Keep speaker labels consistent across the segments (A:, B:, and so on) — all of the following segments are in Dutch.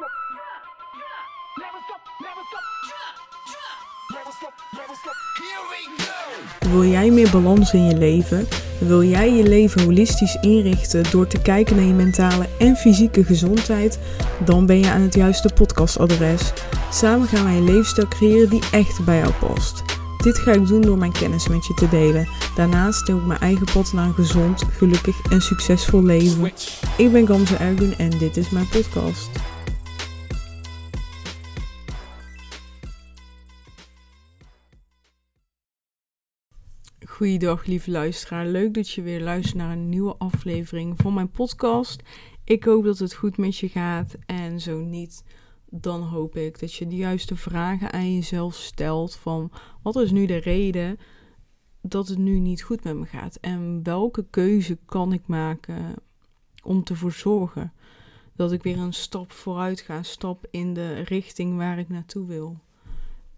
A: stop. Never stop, never stop. Never stop, never stop. Here we go.
B: Wil jij meer balans in je leven? Wil jij je leven holistisch inrichten door te kijken naar je mentale en fysieke gezondheid? Dan ben je aan het juiste podcastadres. Samen gaan wij een levensstijl creëren die echt bij jou past. Dit ga ik doen door mijn kennis met je te delen. Daarnaast deel ik mijn eigen pad naar een gezond, gelukkig en succesvol leven. Ik ben Gamze Ergun en dit is mijn podcast. Goeiedag lieve luisteraar, leuk dat je weer luistert naar een nieuwe aflevering van mijn podcast. Ik hoop dat het goed met je gaat en zo niet, dan hoop ik dat je de juiste vragen aan jezelf stelt van wat is nu de reden dat het nu niet goed met me gaat en welke keuze kan ik maken om te zorgen dat ik weer een stap vooruit ga, een stap in de richting waar ik naartoe wil.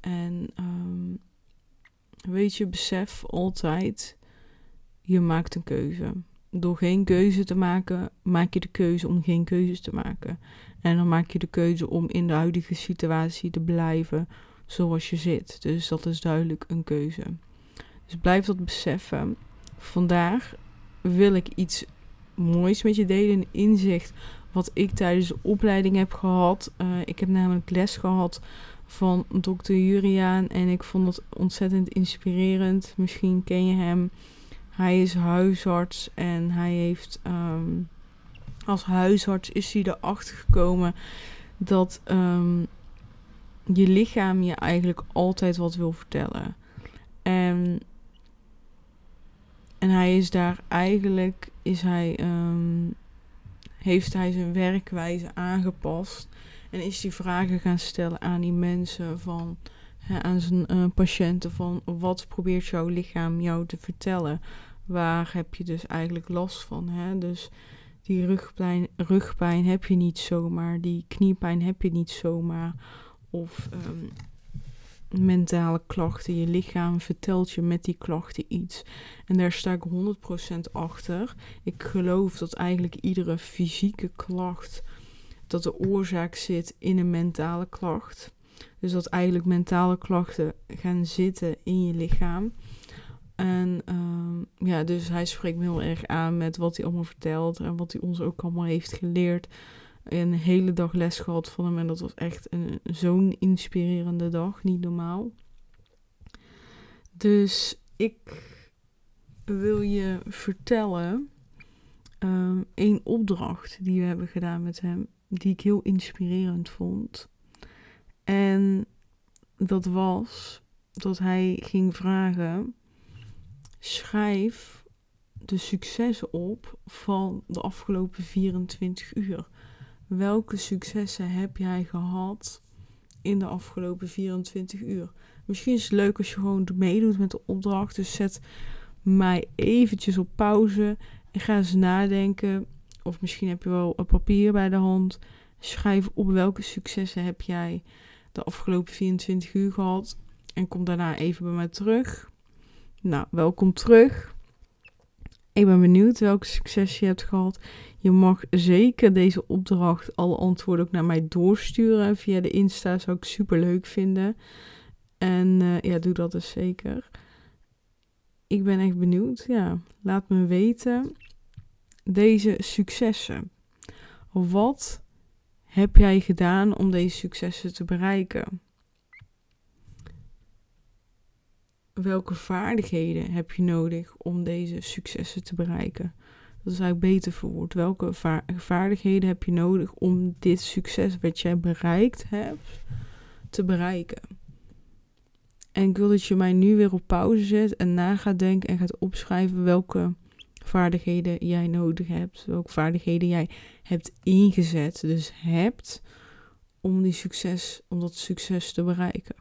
B: En um, weet je, besef altijd, je maakt een keuze. Door geen keuze te maken, maak je de keuze om geen keuzes te maken. En dan maak je de keuze om in de huidige situatie te blijven zoals je zit. Dus dat is duidelijk een keuze. Dus blijf dat beseffen. Vandaag wil ik iets moois met je delen, een inzicht wat ik tijdens de opleiding heb gehad. Uh, ik heb namelijk les gehad van dokter Juriaan en ik vond het ontzettend inspirerend. Misschien ken je hem. Hij is huisarts en hij heeft um, als huisarts is hij erachter gekomen dat um, je lichaam je eigenlijk altijd wat wil vertellen. En, en hij is daar eigenlijk is hij, um, heeft hij zijn werkwijze aangepast en is die vragen gaan stellen aan die mensen van hè, aan zijn uh, patiënten van wat probeert jouw lichaam jou te vertellen? Waar heb je dus eigenlijk last van? Hè? Dus die rugpijn, rugpijn heb je niet zomaar, die kniepijn heb je niet zomaar. Of um, mentale klachten, je lichaam vertelt je met die klachten iets. En daar sta ik 100% achter. Ik geloof dat eigenlijk iedere fysieke klacht dat de oorzaak zit in een mentale klacht. Dus dat eigenlijk mentale klachten gaan zitten in je lichaam. En uh, ja, dus hij spreekt me heel erg aan met wat hij allemaal vertelt en wat hij ons ook allemaal heeft geleerd. Een hele dag les gehad van hem en dat was echt zo'n inspirerende dag, niet normaal. Dus ik wil je vertellen um, één opdracht die we hebben gedaan met hem die ik heel inspirerend vond. En dat was dat hij ging vragen: schrijf de successen op van de afgelopen 24 uur. Welke successen heb jij gehad in de afgelopen 24 uur? Misschien is het leuk als je gewoon meedoet met de opdracht. Dus zet mij eventjes op pauze ga eens nadenken of misschien heb je wel een papier bij de hand. Schrijf op welke successen heb jij de afgelopen 24 uur gehad. En kom daarna even bij mij terug. Nou, welkom terug. Ik ben benieuwd welke succes je hebt gehad. Je mag zeker deze opdracht, alle antwoorden ook naar mij doorsturen. Via de Insta zou ik super leuk vinden. En uh, ja, doe dat dus zeker. Ik ben echt benieuwd. Ja, laat me weten deze successen? Wat heb jij gedaan om deze successen te bereiken? Welke vaardigheden heb je nodig om deze successen te bereiken? Dat is eigenlijk beter verwoord. Welke vaardigheden heb je nodig om dit succes wat jij bereikt hebt te bereiken? En ik wil dat je mij nu weer op pauze zet en na gaat denken en gaat opschrijven welke vaardigheden jij nodig hebt, welke vaardigheden jij hebt ingezet, dus hebt om die succes, om dat succes te bereiken.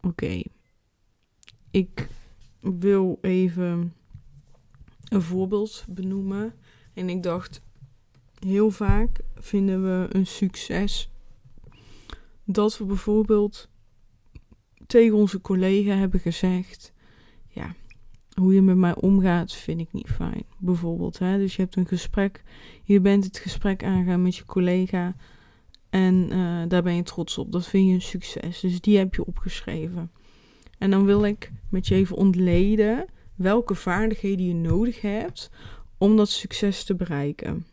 B: Oké, ik wil even een voorbeeld benoemen en ik dacht heel vaak vinden we een succes dat we bijvoorbeeld tegen onze collega hebben gezegd: Ja, hoe je met mij omgaat, vind ik niet fijn. Bijvoorbeeld, hè? dus je hebt een gesprek, je bent het gesprek aangaan met je collega en eh, daar ben je trots op. Dat vind je een succes. Dus die heb je opgeschreven. En dan wil ik met je even ontleden welke vaardigheden je nodig hebt om dat succes te bereiken.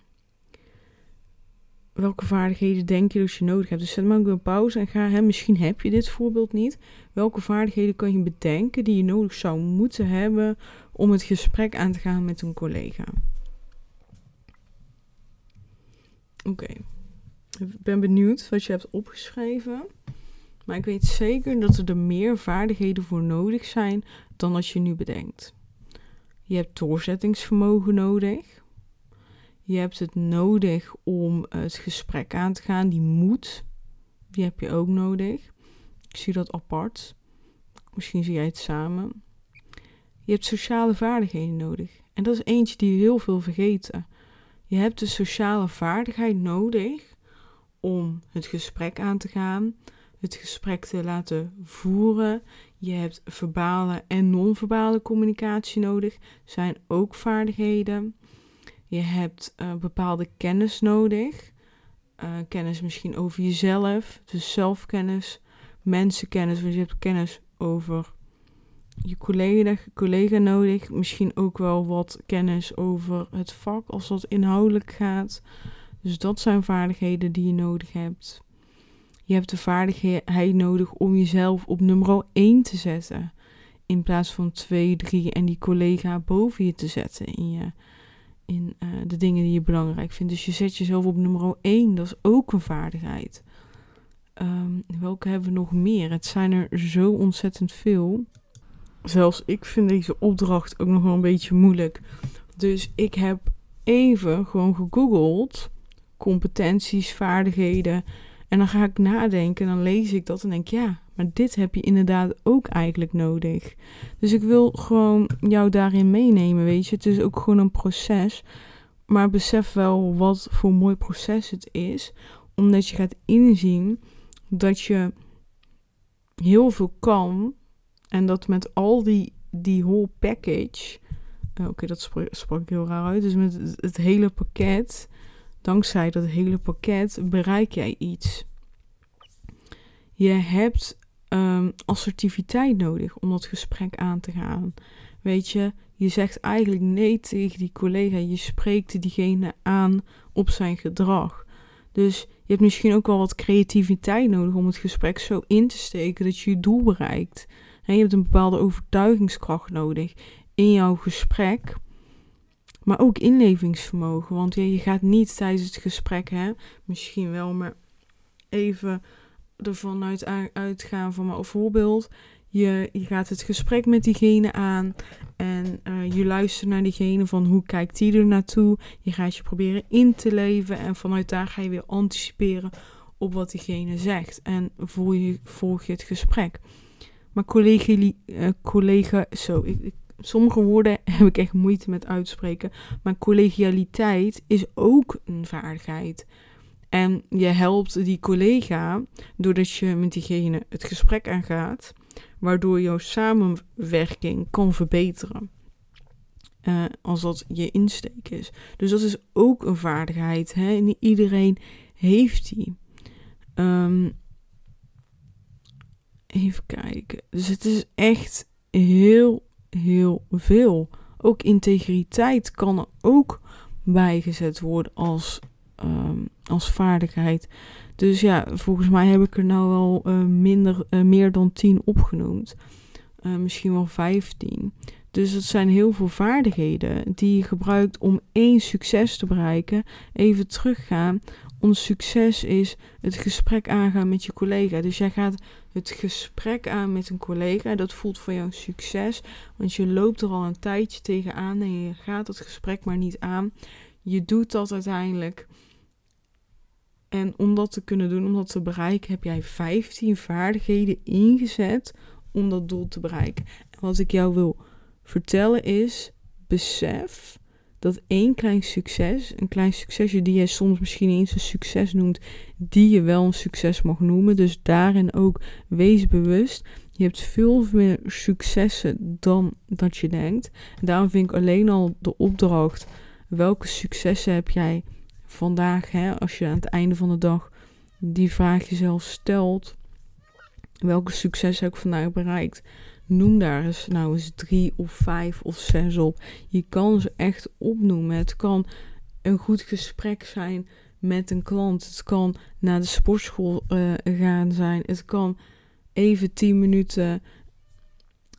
B: Welke vaardigheden denk je dat je nodig hebt? Dus zet maar een pauze en ga, hè, misschien heb je dit voorbeeld niet. Welke vaardigheden kan je bedenken die je nodig zou moeten hebben om het gesprek aan te gaan met een collega? Oké, ik ben benieuwd wat je hebt opgeschreven. Maar ik weet zeker dat er meer vaardigheden voor nodig zijn dan dat je nu bedenkt. Je hebt doorzettingsvermogen nodig. Je hebt het nodig om het gesprek aan te gaan. Die moed, die heb je ook nodig. Ik zie dat apart. Misschien zie jij het samen. Je hebt sociale vaardigheden nodig. En dat is eentje die heel veel vergeten. Je hebt de sociale vaardigheid nodig om het gesprek aan te gaan, het gesprek te laten voeren. Je hebt verbale en non-verbale communicatie nodig, zijn ook vaardigheden. Je hebt uh, bepaalde kennis nodig. Uh, kennis misschien over jezelf, dus zelfkennis, mensenkennis, want je hebt kennis over je collega, collega nodig. Misschien ook wel wat kennis over het vak als dat inhoudelijk gaat. Dus dat zijn vaardigheden die je nodig hebt. Je hebt de vaardigheid nodig om jezelf op nummer 1 te zetten. In plaats van 2, 3 en die collega boven je te zetten in, je, in uh, de dingen die je belangrijk vindt. Dus je zet jezelf op nummer 1. Dat is ook een vaardigheid. Um, welke hebben we nog meer? Het zijn er zo ontzettend veel. Zelfs ik vind deze opdracht ook nog wel een beetje moeilijk. Dus ik heb even gewoon gegoogeld competenties, vaardigheden. En dan ga ik nadenken, dan lees ik dat en denk ja, maar dit heb je inderdaad ook eigenlijk nodig. Dus ik wil gewoon jou daarin meenemen, weet je. Het is ook gewoon een proces. Maar besef wel wat voor mooi proces het is. Omdat je gaat inzien dat je heel veel kan. En dat met al die, die whole package. Uh, Oké, dat sprak, sprak heel raar uit. Dus met het hele pakket dankzij dat hele pakket bereik jij iets. Je hebt um, assertiviteit nodig om dat gesprek aan te gaan. Weet je, je zegt eigenlijk nee tegen die collega. Je spreekt diegene aan op zijn gedrag. Dus je hebt misschien ook wel wat creativiteit nodig om het gesprek zo in te steken dat je je doel bereikt. En je hebt een bepaalde overtuigingskracht nodig in jouw gesprek maar ook inlevingsvermogen. Want je gaat niet tijdens het gesprek, hè, misschien wel, maar even ervan uit, uitgaan van mijn voorbeeld. Je, je gaat het gesprek met diegene aan en uh, je luistert naar diegene van hoe kijkt die er naartoe. Je gaat je proberen in te leven en vanuit daar ga je weer anticiperen op wat diegene zegt. En volg je, je het gesprek. Maar collega, uh, collega zo, ik, ik sommige woorden heb ik echt moeite met uitspreken. Maar collegialiteit is ook een vaardigheid. En je helpt die collega doordat je met diegene het gesprek aangaat, waardoor jouw samenwerking kan verbeteren. Uh, als dat je insteek is. Dus dat is ook een vaardigheid. Hè? Niet iedereen heeft die. Um, even kijken. Dus het is echt heel heel veel. Ook integriteit kan er ook bijgezet worden als, um, als vaardigheid. Dus ja, volgens mij heb ik er nou wel uh, minder, uh, meer dan 10 opgenoemd. Uh, misschien wel 15. Dus het zijn heel veel vaardigheden die je gebruikt om één succes te bereiken. Even teruggaan. Ons succes is het gesprek aangaan met je collega. Dus jij gaat het gesprek aan met een collega. Dat voelt voor jou een succes. Want je loopt er al een tijdje tegenaan en je gaat het gesprek maar niet aan. Je doet dat uiteindelijk. En om dat te kunnen doen, om dat te bereiken, heb jij 15 vaardigheden ingezet om dat doel te bereiken. En wat ik jou wil vertellen is: besef dat één klein succes, een klein succesje die jij soms misschien eens een succes noemt, die je wel een succes mag noemen. Dus daarin ook wees bewust Je hebt veel meer successen dan dat je denkt. En daarom vind ik alleen al de opdracht: welke successen heb jij vandaag, hè, als je aan het einde van de dag die vraag jezelf stelt: welke successen heb ik vandaag bereikt? Noem daar eens nou eens drie of vijf of zes op. Je kan ze echt opnoemen. Het kan een goed gesprek zijn met een klant. Het kan naar de sportschool uh, gaan zijn. Het kan even 10 minuten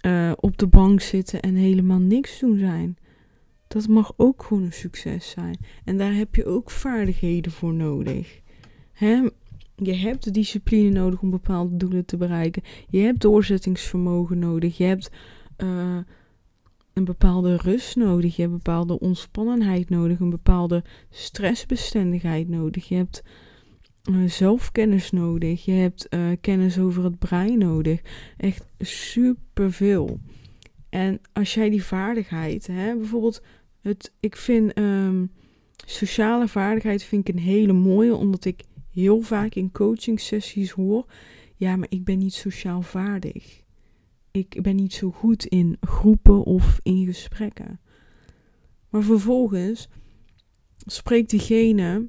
B: uh, op de bank zitten en helemaal niks doen zijn. Dat mag ook gewoon een succes zijn. En daar heb je ook vaardigheden voor nodig. Hè? Je hebt de discipline nodig om bepaalde doelen te bereiken. Je hebt doorzettingsvermogen nodig. Je hebt uh, een bepaalde rust nodig. Je hebt bepaalde ontspannenheid nodig. Een bepaalde stressbestendigheid nodig. Je hebt uh, zelfkennis nodig. Je hebt uh, kennis over het brein nodig. Echt superveel. En als jij die vaardigheid, hè, bijvoorbeeld, het, ik vind um, sociale vaardigheid vind ik een hele mooie, omdat ik heel vaak in coaching sessies hoor, ja, maar ik ben niet sociaal vaardig. Ik ben niet zo goed in groepen of in gesprekken. Maar vervolgens spreekt diegene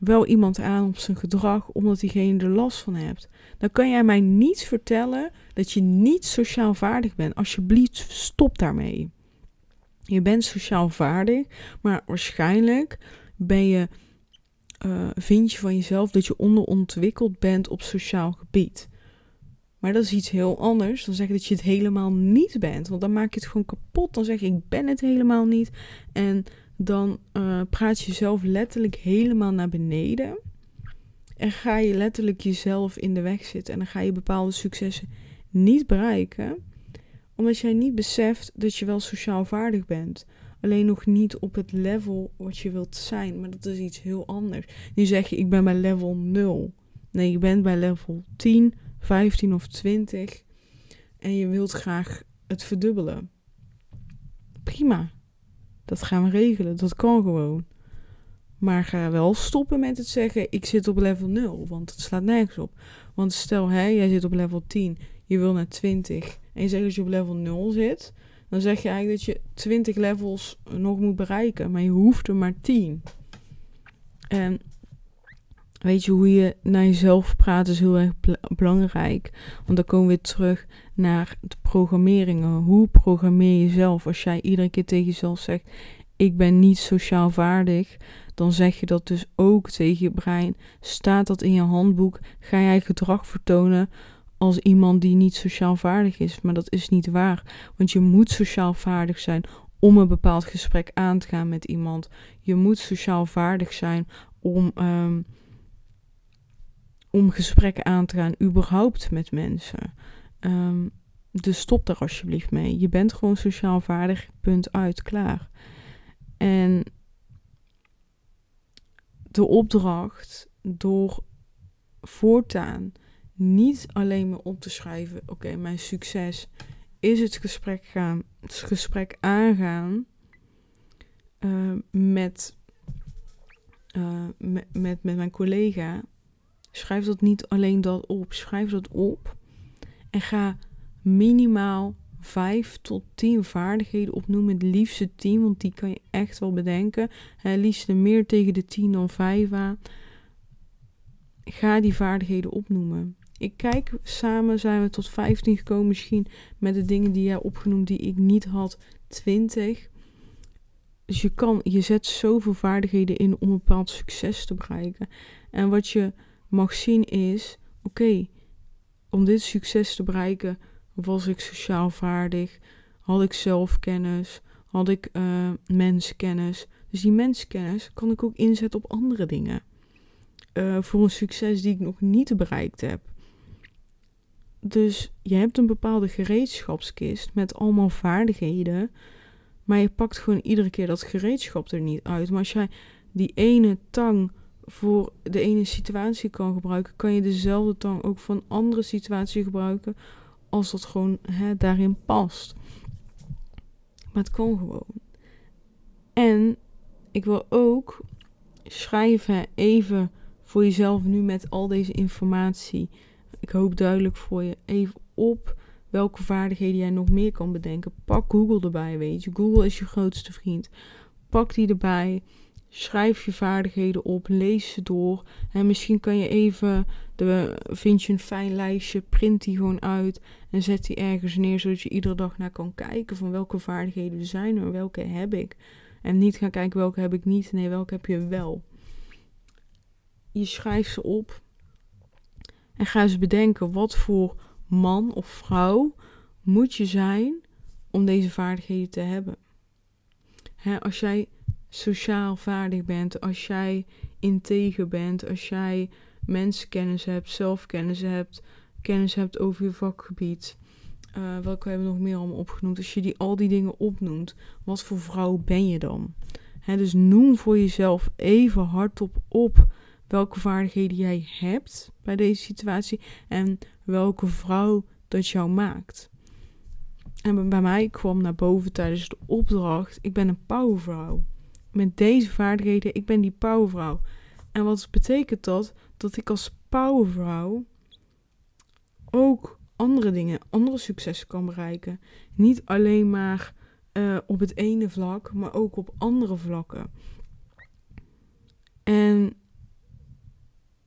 B: wel iemand aan op zijn gedrag omdat diegene er last van hebt. Dan kan jij mij niet vertellen dat je niet sociaal vaardig bent. Alsjeblieft, stop daarmee. Je bent sociaal vaardig, maar waarschijnlijk ben je, uh, vind je van jezelf dat je onderontwikkeld bent op sociaal gebied. Maar dat is iets heel anders dan zeggen dat je het helemaal niet bent. Want dan maak je het gewoon kapot. Dan zeg je ik ben het helemaal niet. En dan uh, praat je jezelf letterlijk helemaal naar beneden. En ga je letterlijk jezelf in de weg zitten. En dan ga je bepaalde successen niet bereiken. Omdat jij niet beseft dat je wel sociaal vaardig bent. Alleen nog niet op het level wat je wilt zijn. Maar dat is iets heel anders. Nu zeg je ik ben bij level 0. Nee, je bent bij level 10, 15 of 20. En je wilt graag het verdubbelen. Prima. Dat gaan we regelen. Dat kan gewoon. Maar ga wel stoppen met het zeggen: ik zit op level 0. Want het slaat nergens op. Want stel, hè, jij zit op level 10, je wil naar 20. En je zegt dat je op level 0 zit. Dan zeg je eigenlijk dat je 20 levels nog moet bereiken. Maar je hoeft er maar 10. En weet je, hoe je naar jezelf praat is heel erg belangrijk. Want dan komen we weer terug naar de programmeringen. Hoe programmeer je jezelf? Als jij iedere keer tegen jezelf zegt: Ik ben niet sociaal vaardig, dan zeg je dat dus ook tegen je brein. Staat dat in je handboek? Ga jij gedrag vertonen als iemand die niet sociaal vaardig is? Maar dat is niet waar, want je moet sociaal vaardig zijn om een bepaald gesprek aan te gaan met iemand. Je moet sociaal vaardig zijn om. Um, om gesprekken aan te gaan, überhaupt met mensen. Um, dus stop daar alsjeblieft mee. Je bent gewoon sociaal vaardig, punt uit, klaar. En de opdracht door voortaan niet alleen maar op te schrijven: oké, mijn succes is het gesprek gaan, het gesprek aangaan uh, met, uh, met, met, met mijn collega. Schrijf dat niet alleen dat op, schrijf dat op en ga minimaal 5 tot 10 vaardigheden opnoemen. Het liefste 10, want die kan je echt wel bedenken. Het liefst meer tegen de 10 dan 5 aan. Ga die vaardigheden opnoemen. Ik kijk, samen zijn we tot 15 gekomen. Misschien met de dingen die jij opgenoemd die ik niet had, 20. Dus je kan, je zet zoveel vaardigheden in om een bepaald succes te bereiken. En wat je mag zien is, oké, om dit succes te bereiken was ik sociaal vaardig, had ik zelfkennis, had ik uh, menskennis. Dus die menskennis kan ik ook inzetten op andere dingen. Uh, voor een succes die ik nog niet bereikt heb. Dus je hebt een bepaalde gereedschapskist met allemaal vaardigheden. Maar je pakt gewoon iedere keer dat gereedschap er niet uit. Maar als jij die ene tang voor de ene situatie kan gebruiken, kan je dezelfde tang ook voor een andere situatie gebruiken. Als dat gewoon hè, daarin past. Maar het kan gewoon. En ik wil ook schrijven even voor jezelf nu met al deze informatie. Ik hoop duidelijk voor je even op welke vaardigheden jij nog meer kan bedenken. Pak Google erbij, weet je. Google is je grootste vriend. Pak die erbij. Schrijf je vaardigheden op, lees ze door. En misschien kan je even, de, vind je een fijn lijstje, print die gewoon uit en zet die ergens neer, zodat je iedere dag naar kan kijken van welke vaardigheden zijn er, welke heb ik. En niet gaan kijken welke heb ik niet, nee, welke heb je wel. Je schrijft ze op en ga eens bedenken wat voor man of vrouw moet je zijn om deze vaardigheden te hebben. als jij sociaal vaardig bent, als jij integer bent, als jij mensenkennis hebt, zelfkennis hebt, kennis hebt over je vakgebied. Uh, welke hebben we nog meer allemaal opgenoemd? Als je die, al die dingen opnoemt, wat voor vrouw ben je dan? dus noem voor jezelf even hardop op welke vaardigheden jij hebt bij deze situatie en welke vrouw dat jou maakt. En bij mij kwam naar boven tijdens de opdracht: ik ben een powervrouw. Met deze vaardigheden, ik ben die powervrouw. En wat betekent dat? Dat ik als powervrouw ook andere dingen, andere successen kan bereiken. Niet alleen maar uh, op het ene vlak, maar ook op andere vlakken. En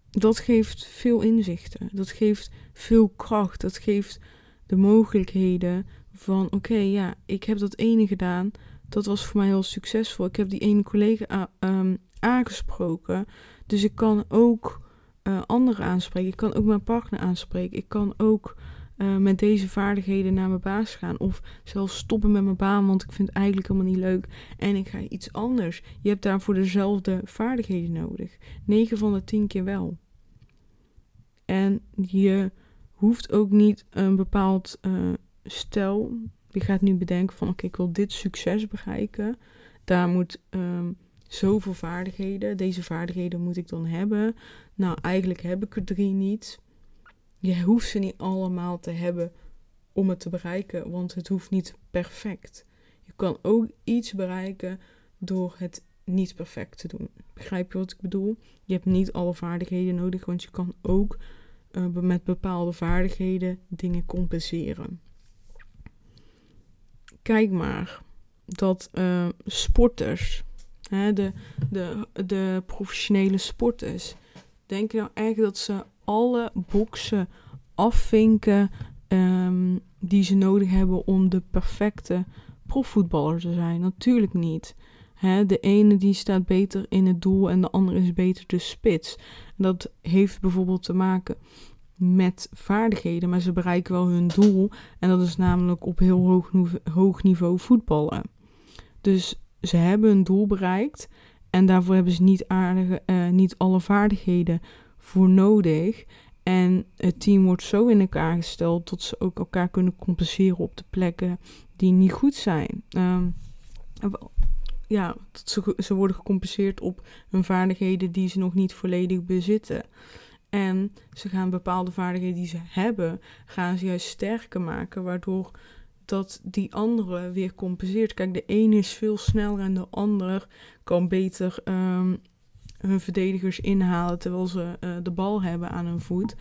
B: dat geeft veel inzichten. Dat geeft veel kracht. Dat geeft de mogelijkheden van: oké, ja, ik heb dat ene gedaan. Dat was voor mij heel succesvol. Ik heb die ene collega um, aangesproken. Dus ik kan ook uh, anderen aanspreken. Ik kan ook mijn partner aanspreken. Ik kan ook uh, met deze vaardigheden naar mijn baas gaan. Of zelfs stoppen met mijn baan, want ik vind het eigenlijk helemaal niet leuk. En ik ga iets anders. Je hebt daarvoor dezelfde vaardigheden nodig. 9 van de 10 keer wel. En je hoeft ook niet een bepaald uh, stel. Je gaat nu bedenken van oké, ik wil dit succes bereiken. Daar moet um, zoveel vaardigheden. Deze vaardigheden moet ik dan hebben. Nou, eigenlijk heb ik er drie niet. Je hoeft ze niet allemaal te hebben om het te bereiken, want het hoeft niet perfect. Je kan ook iets bereiken door het niet perfect te doen. Begrijp je wat ik bedoel? Je hebt niet alle vaardigheden nodig, want je kan ook uh, met bepaalde vaardigheden dingen compenseren. Kijk maar dat uh, sporters, hè, de, de, de professionele sporters, denken nou eigenlijk dat ze alle boxen afvinken um, die ze nodig hebben om de perfecte profvoetballer te zijn. Natuurlijk niet. de ene die staat beter in het doel en de andere is beter de spits. Dat heeft bijvoorbeeld te maken met vaardigheden, maar ze bereiken wel hun doel. En dat is namelijk op heel hoog, hoog niveau voetballen. Dus ze hebben hun doel bereikt en daarvoor hebben ze niet, aardige, uh, niet alle vaardigheden voor nodig. En het team wordt zo in elkaar gesteld dat ze ook elkaar kunnen compenseren op de plekken die niet goed zijn. Um, ja, ze worden gecompenseerd op hun vaardigheden die ze nog niet volledig bezitten. En ze gaan bepaalde vaardigheden die ze hebben, gaan ze juist sterker maken, waardoor dat die andere weer compenseert. Kijk, de ene is veel sneller en de ander kan beter um, hun verdedigers inhalen terwijl ze uh, de bal hebben aan hun voet.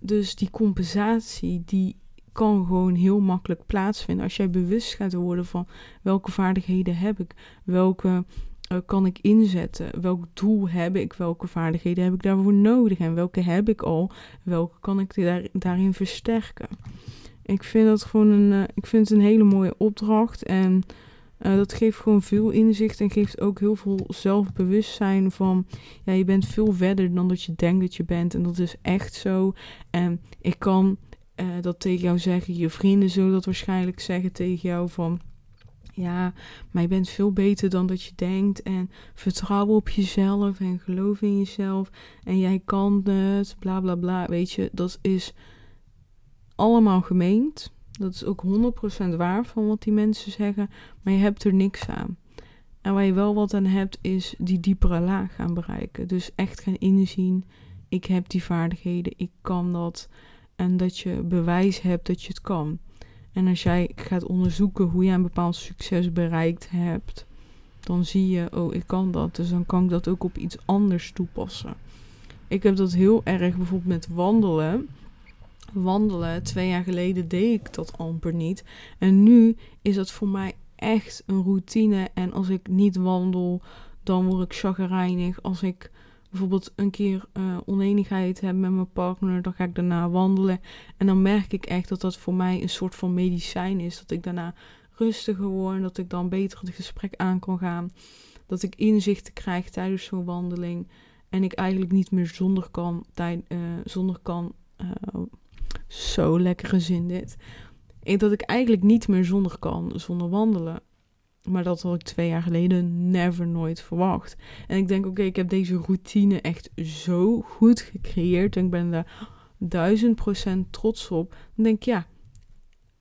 B: Dus die compensatie, die kan gewoon heel makkelijk plaatsvinden. Als jij bewust gaat worden van welke vaardigheden heb ik, welke kan ik inzetten, welk doel heb ik, welke vaardigheden heb ik daarvoor nodig en welke heb ik al, welke kan ik daar, daarin versterken. Ik vind dat gewoon een, uh, ik vind het een hele mooie opdracht en uh, dat geeft gewoon veel inzicht en geeft ook heel veel zelfbewustzijn van, ja, je bent veel verder dan dat je denkt dat je bent. En dat is echt zo. En ik kan dat tegen jou zeggen, je vrienden zullen dat waarschijnlijk zeggen tegen jou van, ja, maar je bent veel beter dan dat je denkt. En vertrouw op jezelf en geloof in jezelf. En jij kan het, bla bla bla. Weet je, dat is allemaal gemeend. Dat is ook 100% waar van wat die mensen zeggen, maar je hebt er niks aan. En waar je wel wat aan hebt, is die diepere laag gaan bereiken. Dus echt gaan inzien, ik heb die vaardigheden, ik kan dat. En dat je bewijs hebt dat je het kan. En als jij gaat onderzoeken hoe jij een bepaald succes bereikt hebt, dan zie je, oh, ik kan dat. Dus dan kan ik dat ook op iets anders toepassen. Ik heb dat heel erg bijvoorbeeld met wandelen. wandelen. Twee jaar geleden deed ik dat amper niet. En nu is dat voor mij echt een routine. En als ik niet wandel, dan word ik chagrijnig. Als ik bijvoorbeeld een keer uh, oneenigheid heb met mijn partner, dan ga ik daarna wandelen. En dan merk ik echt dat dat voor mij een soort van medicijn is. Dat ik daarna rustiger word, dat ik dan beter het gesprek aan kan gaan. Dat ik inzichten krijg tijdens zo'n wandeling. En ik eigenlijk niet meer zonder kan, tijd, uh, zonder kan uh, zo lekkere zin dit. Dat ik eigenlijk niet meer zonder kan, zonder wandelen. Maar dat had ik twee jaar geleden never nooit verwacht. En ik denk, oké, ik heb deze routine echt zo goed gecreëerd. En ik ben daar duizend procent trots op. Dan denk ik, ja,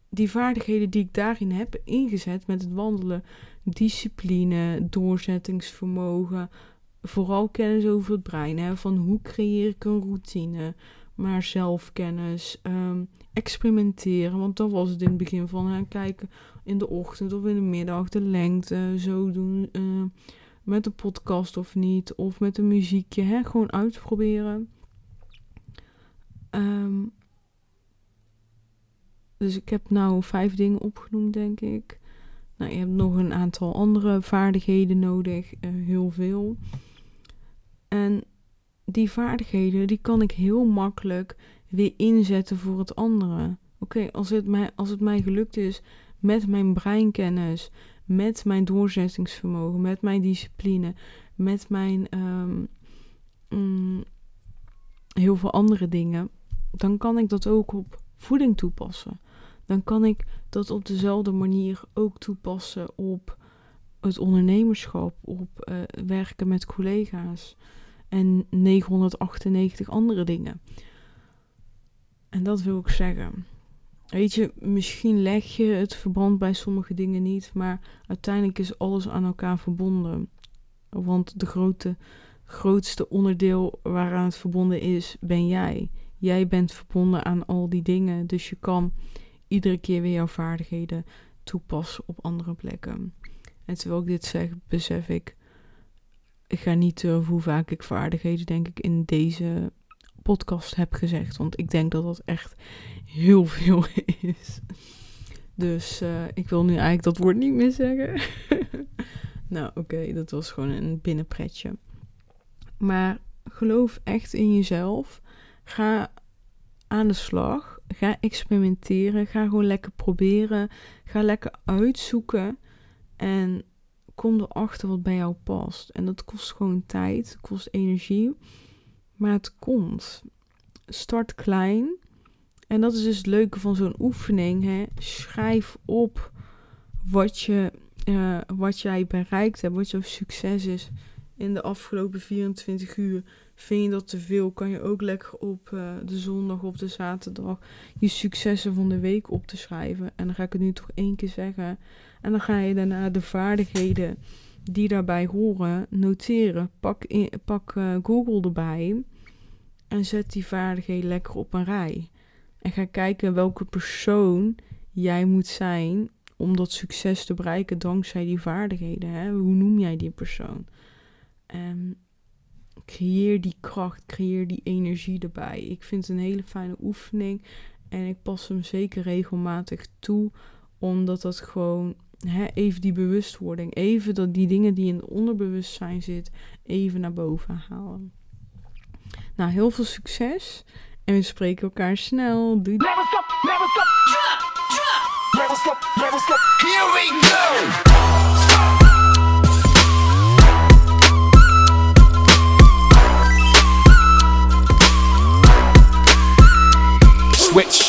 B: die vaardigheden die ik daarin heb ingezet met het wandelen. Discipline, doorzettingsvermogen. Vooral kennis over het brein. Hè, van hoe creëer ik een routine maar zelfkennis, um, experimenteren. Want dat was het in het begin van hè, kijken in de ochtend of in de middag, de lengte, zo doen. Uh, met de podcast of niet, of met een muziekje. Hè, gewoon uitproberen. Um, dus ik heb nou vijf dingen opgenoemd, denk ik. Nou, je hebt nog een aantal andere vaardigheden nodig, uh, heel veel. En die vaardigheden, die kan ik heel makkelijk weer inzetten voor het andere. Oké, als, het mij, als het mij gelukt is met mijn breinkennis, met mijn doorzettingsvermogen, met mijn discipline, met mijn um, mm, heel veel andere dingen, dan kan ik dat ook op voeding toepassen. Dan kan ik dat op dezelfde manier ook toepassen op het ondernemerschap, op uh, werken met collega's en 998 andere dingen. En dat wil ik zeggen. Weet je, misschien leg je het verband bij sommige dingen niet, maar uiteindelijk is alles aan elkaar verbonden. Want de grote, grootste onderdeel waaraan het verbonden is, ben jij. Jij bent verbonden aan al die dingen, dus je kan iedere keer weer jouw vaardigheden toepassen op andere plekken. En terwijl ik dit zeg, besef ik ik ga niet over hoe vaak ik vaardigheden, denk ik, in deze podcast heb gezegd. Want ik denk dat dat echt heel veel is. Dus uh, ik wil nu eigenlijk dat woord niet meer zeggen. nou, oké, dat was gewoon een binnenpretje. Maar geloof echt in jezelf. Ga aan de slag. Ga experimenteren. Ga gewoon lekker proberen. Ga lekker uitzoeken. En kom erachter wat bij jou past. En dat kost gewoon tijd, kost energie, maar het komt. Start klein. En dat is dus het leuke van zo'n oefening. Hè? Schrijf op wat, je, uh, wat jij bereikt hebt, wat jouw succes is in de afgelopen 24 uur. Vind je dat te veel, kan je ook lekker op uh, de zondag, op de zaterdag je successen van de week op te schrijven. En dan ga ik het nu toch één keer zeggen. En dan ga je daarna de vaardigheden die daarbij horen noteren. Pak, in, pak uh, Google erbij en zet die vaardigheden lekker op een rij. En ga kijken welke persoon jij moet zijn om dat succes te bereiken dankzij die vaardigheden. Hè? Hoe noem jij die persoon? En creëer die kracht, creëer die energie erbij. Ik vind het een hele fijne oefening en ik pas hem zeker regelmatig toe, omdat dat gewoon hè, even die bewustwording, even dat die dingen die in het onderbewustzijn zit, even naar boven halen. Nou, heel veel succes en we spreken elkaar snel. Doei. Stop, stop. Stop, stop. We go.
A: Switch.